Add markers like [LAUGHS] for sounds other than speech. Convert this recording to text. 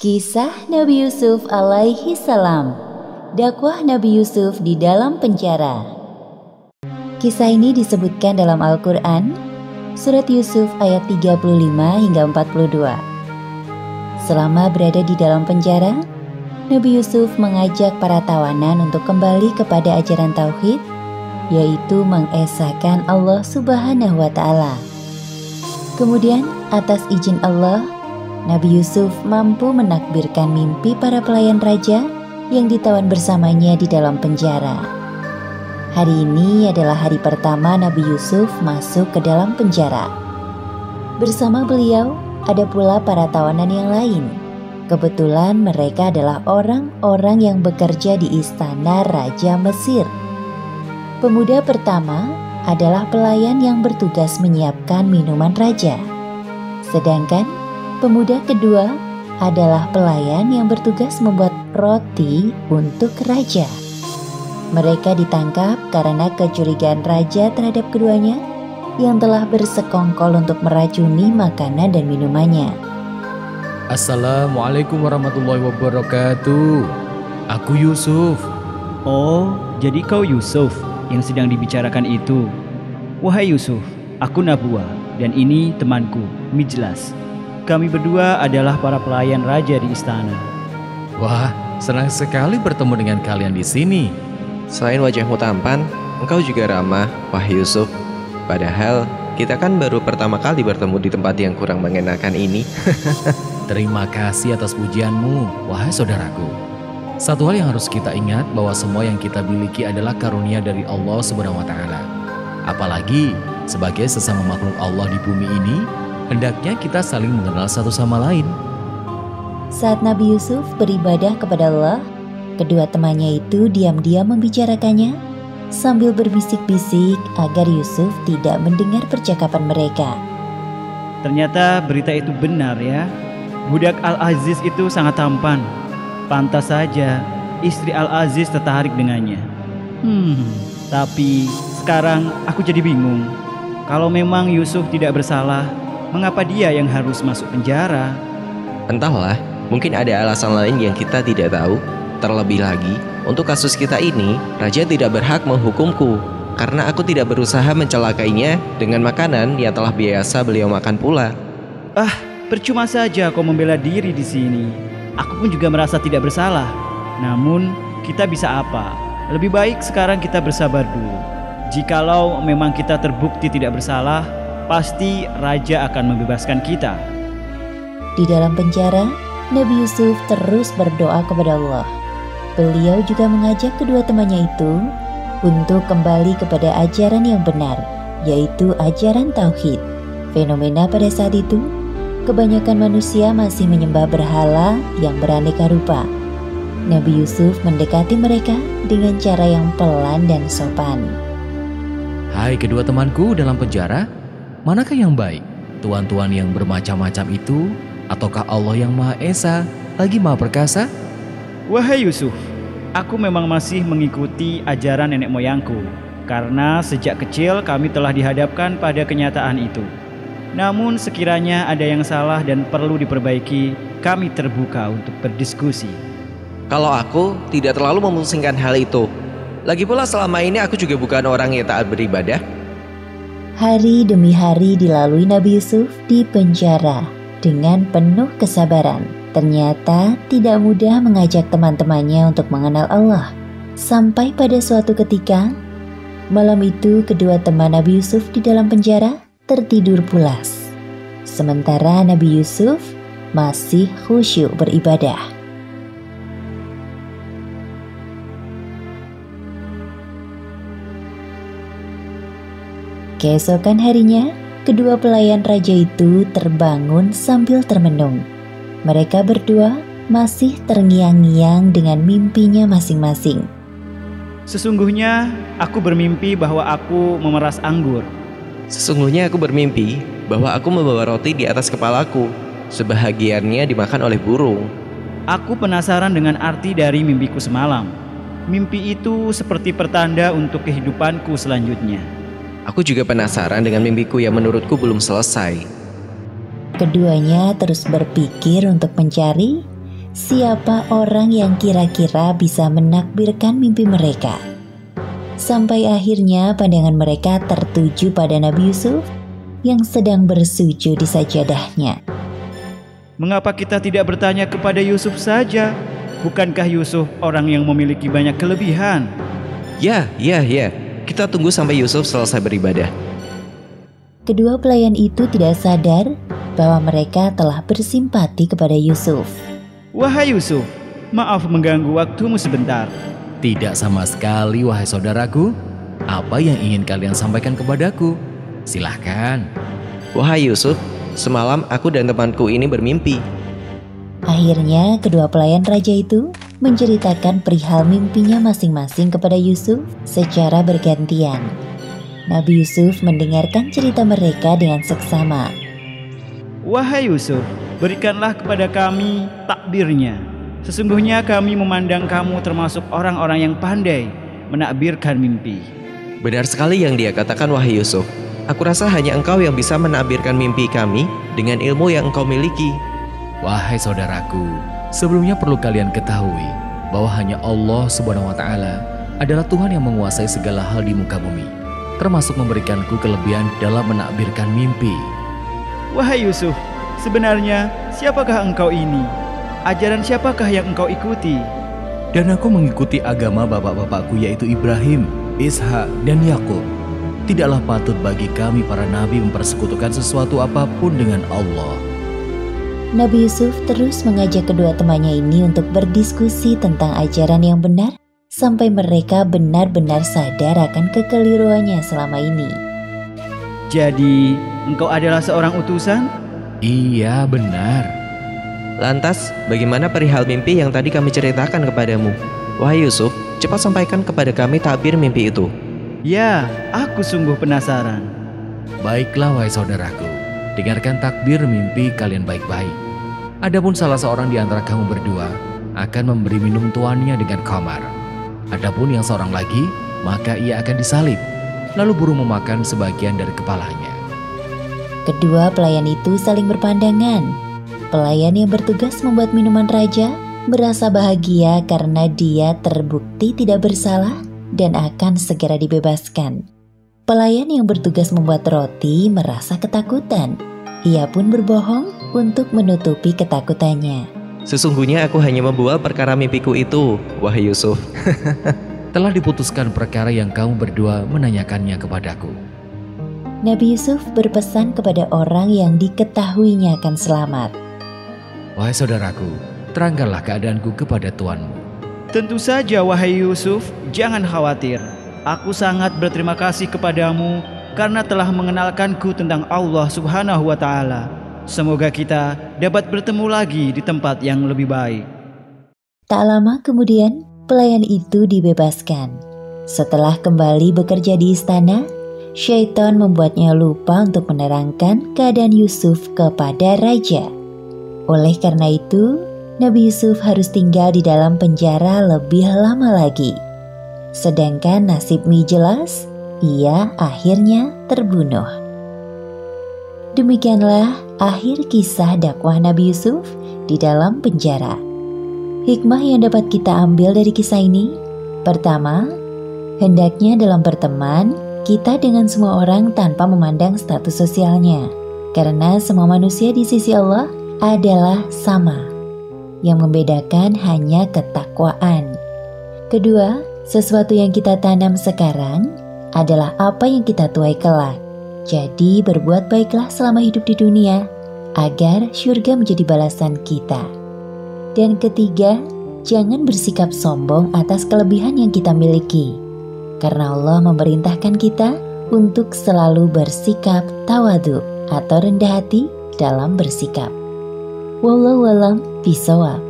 Kisah Nabi Yusuf alaihi salam. Dakwah Nabi Yusuf di dalam penjara. Kisah ini disebutkan dalam Al-Qur'an surat Yusuf ayat 35 hingga 42. Selama berada di dalam penjara, Nabi Yusuf mengajak para tawanan untuk kembali kepada ajaran tauhid, yaitu mengesahkan Allah Subhanahu wa taala. Kemudian, atas izin Allah, Nabi Yusuf mampu menakbirkan mimpi para pelayan raja yang ditawan bersamanya di dalam penjara. Hari ini adalah hari pertama Nabi Yusuf masuk ke dalam penjara. Bersama beliau ada pula para tawanan yang lain. Kebetulan mereka adalah orang-orang yang bekerja di istana Raja Mesir. Pemuda pertama adalah pelayan yang bertugas menyiapkan minuman raja. Sedangkan Pemuda kedua adalah pelayan yang bertugas membuat roti untuk raja. Mereka ditangkap karena kecurigaan raja terhadap keduanya yang telah bersekongkol untuk meracuni makanan dan minumannya. Assalamualaikum warahmatullahi wabarakatuh. Aku Yusuf. Oh, jadi kau Yusuf yang sedang dibicarakan itu. Wahai Yusuf, aku Nabua dan ini temanku, Mijlas. Kami berdua adalah para pelayan raja di istana. Wah, senang sekali bertemu dengan kalian di sini. Selain wajahmu tampan, engkau juga ramah, Wah Yusuf. Padahal kita kan baru pertama kali bertemu di tempat yang kurang mengenakan ini. [LAUGHS] Terima kasih atas pujianmu, wahai saudaraku. Satu hal yang harus kita ingat bahwa semua yang kita miliki adalah karunia dari Allah Subhanahu wa taala. Apalagi sebagai sesama makhluk Allah di bumi ini, hendaknya kita saling mengenal satu sama lain. Saat Nabi Yusuf beribadah kepada Allah, kedua temannya itu diam-diam membicarakannya sambil berbisik-bisik agar Yusuf tidak mendengar percakapan mereka. Ternyata berita itu benar ya. Budak Al-Aziz itu sangat tampan. Pantas saja istri Al-Aziz tertarik dengannya. Hmm, tapi sekarang aku jadi bingung. Kalau memang Yusuf tidak bersalah, Mengapa dia yang harus masuk penjara? Entahlah, mungkin ada alasan lain yang kita tidak tahu. Terlebih lagi, untuk kasus kita ini, raja tidak berhak menghukumku karena aku tidak berusaha mencelakainya dengan makanan yang telah biasa beliau makan pula. Ah, percuma saja kau membela diri di sini. Aku pun juga merasa tidak bersalah. Namun, kita bisa apa? Lebih baik sekarang kita bersabar dulu. Jikalau memang kita terbukti tidak bersalah, pasti raja akan membebaskan kita. Di dalam penjara, Nabi Yusuf terus berdoa kepada Allah. Beliau juga mengajak kedua temannya itu untuk kembali kepada ajaran yang benar, yaitu ajaran tauhid. Fenomena pada saat itu, kebanyakan manusia masih menyembah berhala yang beraneka rupa. Nabi Yusuf mendekati mereka dengan cara yang pelan dan sopan. Hai kedua temanku dalam penjara, Manakah yang baik? Tuan-tuan yang bermacam-macam itu ataukah Allah yang Maha Esa lagi Maha Perkasa? Wahai Yusuf, aku memang masih mengikuti ajaran nenek moyangku karena sejak kecil kami telah dihadapkan pada kenyataan itu. Namun sekiranya ada yang salah dan perlu diperbaiki, kami terbuka untuk berdiskusi. Kalau aku tidak terlalu memusingkan hal itu. Lagi pula selama ini aku juga bukan orang yang taat beribadah. Hari demi hari dilalui Nabi Yusuf di penjara dengan penuh kesabaran. Ternyata tidak mudah mengajak teman-temannya untuk mengenal Allah. Sampai pada suatu ketika, malam itu kedua teman Nabi Yusuf di dalam penjara tertidur pulas. Sementara Nabi Yusuf masih khusyuk beribadah. Keesokan harinya, kedua pelayan raja itu terbangun sambil termenung. Mereka berdua masih terngiang-ngiang dengan mimpinya masing-masing. Sesungguhnya aku bermimpi bahwa aku memeras anggur. Sesungguhnya aku bermimpi bahwa aku membawa roti di atas kepalaku. Sebahagiannya dimakan oleh burung. Aku penasaran dengan arti dari mimpiku semalam. Mimpi itu seperti pertanda untuk kehidupanku selanjutnya. Aku juga penasaran dengan mimpiku yang menurutku belum selesai. Keduanya terus berpikir untuk mencari siapa orang yang kira-kira bisa menakbirkan mimpi mereka. Sampai akhirnya pandangan mereka tertuju pada Nabi Yusuf yang sedang bersujud di sajadahnya. Mengapa kita tidak bertanya kepada Yusuf saja? Bukankah Yusuf orang yang memiliki banyak kelebihan? Ya, ya, ya. Kita tunggu sampai Yusuf selesai beribadah. Kedua pelayan itu tidak sadar bahwa mereka telah bersimpati kepada Yusuf. Wahai Yusuf, maaf mengganggu waktumu sebentar. Tidak sama sekali, wahai saudaraku. Apa yang ingin kalian sampaikan kepadaku? Silahkan. Wahai Yusuf, semalam aku dan temanku ini bermimpi. Akhirnya kedua pelayan raja itu menceritakan perihal mimpinya masing-masing kepada Yusuf secara bergantian. Nabi Yusuf mendengarkan cerita mereka dengan seksama. Wahai Yusuf, berikanlah kepada kami takbirnya. Sesungguhnya kami memandang kamu termasuk orang-orang yang pandai menakbirkan mimpi. Benar sekali yang dia katakan wahai Yusuf. Aku rasa hanya engkau yang bisa menakbirkan mimpi kami dengan ilmu yang engkau miliki. Wahai saudaraku, sebelumnya perlu kalian ketahui bahwa hanya Allah Subhanahu wa taala adalah Tuhan yang menguasai segala hal di muka bumi, termasuk memberikanku kelebihan dalam menakbirkan mimpi. Wahai Yusuf, sebenarnya siapakah engkau ini? Ajaran siapakah yang engkau ikuti? Dan aku mengikuti agama bapak-bapakku yaitu Ibrahim, Ishak, dan Yakub. Tidaklah patut bagi kami para nabi mempersekutukan sesuatu apa pun dengan Allah. Nabi Yusuf terus mengajak kedua temannya ini untuk berdiskusi tentang ajaran yang benar sampai mereka benar-benar sadar akan kekeliruannya selama ini. Jadi, engkau adalah seorang utusan? Iya, benar. Lantas, bagaimana perihal mimpi yang tadi kami ceritakan kepadamu? Wahai Yusuf, cepat sampaikan kepada kami tabir mimpi itu. Ya, aku sungguh penasaran. Baiklah, wahai saudaraku. Dengarkan takbir mimpi kalian baik-baik. Adapun salah seorang di antara kamu berdua akan memberi minum tuannya dengan kamar. Adapun yang seorang lagi, maka ia akan disalib. Lalu burung memakan sebagian dari kepalanya. Kedua pelayan itu saling berpandangan. Pelayan yang bertugas membuat minuman raja merasa bahagia karena dia terbukti tidak bersalah dan akan segera dibebaskan. Pelayan yang bertugas membuat roti merasa ketakutan. Ia pun berbohong untuk menutupi ketakutannya. Sesungguhnya aku hanya membuat perkara mimpiku itu, wahai Yusuf. [LAUGHS] Telah diputuskan perkara yang kamu berdua menanyakannya kepadaku. Nabi Yusuf berpesan kepada orang yang diketahuinya akan selamat. Wahai saudaraku, terangkanlah keadaanku kepada tuanmu. Tentu saja, wahai Yusuf, jangan khawatir. Aku sangat berterima kasih kepadamu karena telah mengenalkanku tentang Allah Subhanahu wa taala. Semoga kita dapat bertemu lagi di tempat yang lebih baik. Tak lama kemudian, pelayan itu dibebaskan. Setelah kembali bekerja di istana, syaitan membuatnya lupa untuk menerangkan keadaan Yusuf kepada raja. Oleh karena itu, Nabi Yusuf harus tinggal di dalam penjara lebih lama lagi. Sedangkan nasib Mi jelas, ia akhirnya terbunuh. Demikianlah akhir kisah dakwah Nabi Yusuf di dalam penjara. Hikmah yang dapat kita ambil dari kisah ini, pertama, hendaknya dalam berteman kita dengan semua orang tanpa memandang status sosialnya, karena semua manusia di sisi Allah adalah sama. Yang membedakan hanya ketakwaan. Kedua, sesuatu yang kita tanam sekarang adalah apa yang kita tuai kelak. Jadi berbuat baiklah selama hidup di dunia agar surga menjadi balasan kita. Dan ketiga, jangan bersikap sombong atas kelebihan yang kita miliki. Karena Allah memerintahkan kita untuk selalu bersikap tawadu atau rendah hati dalam bersikap. Wallahu alam bisawab.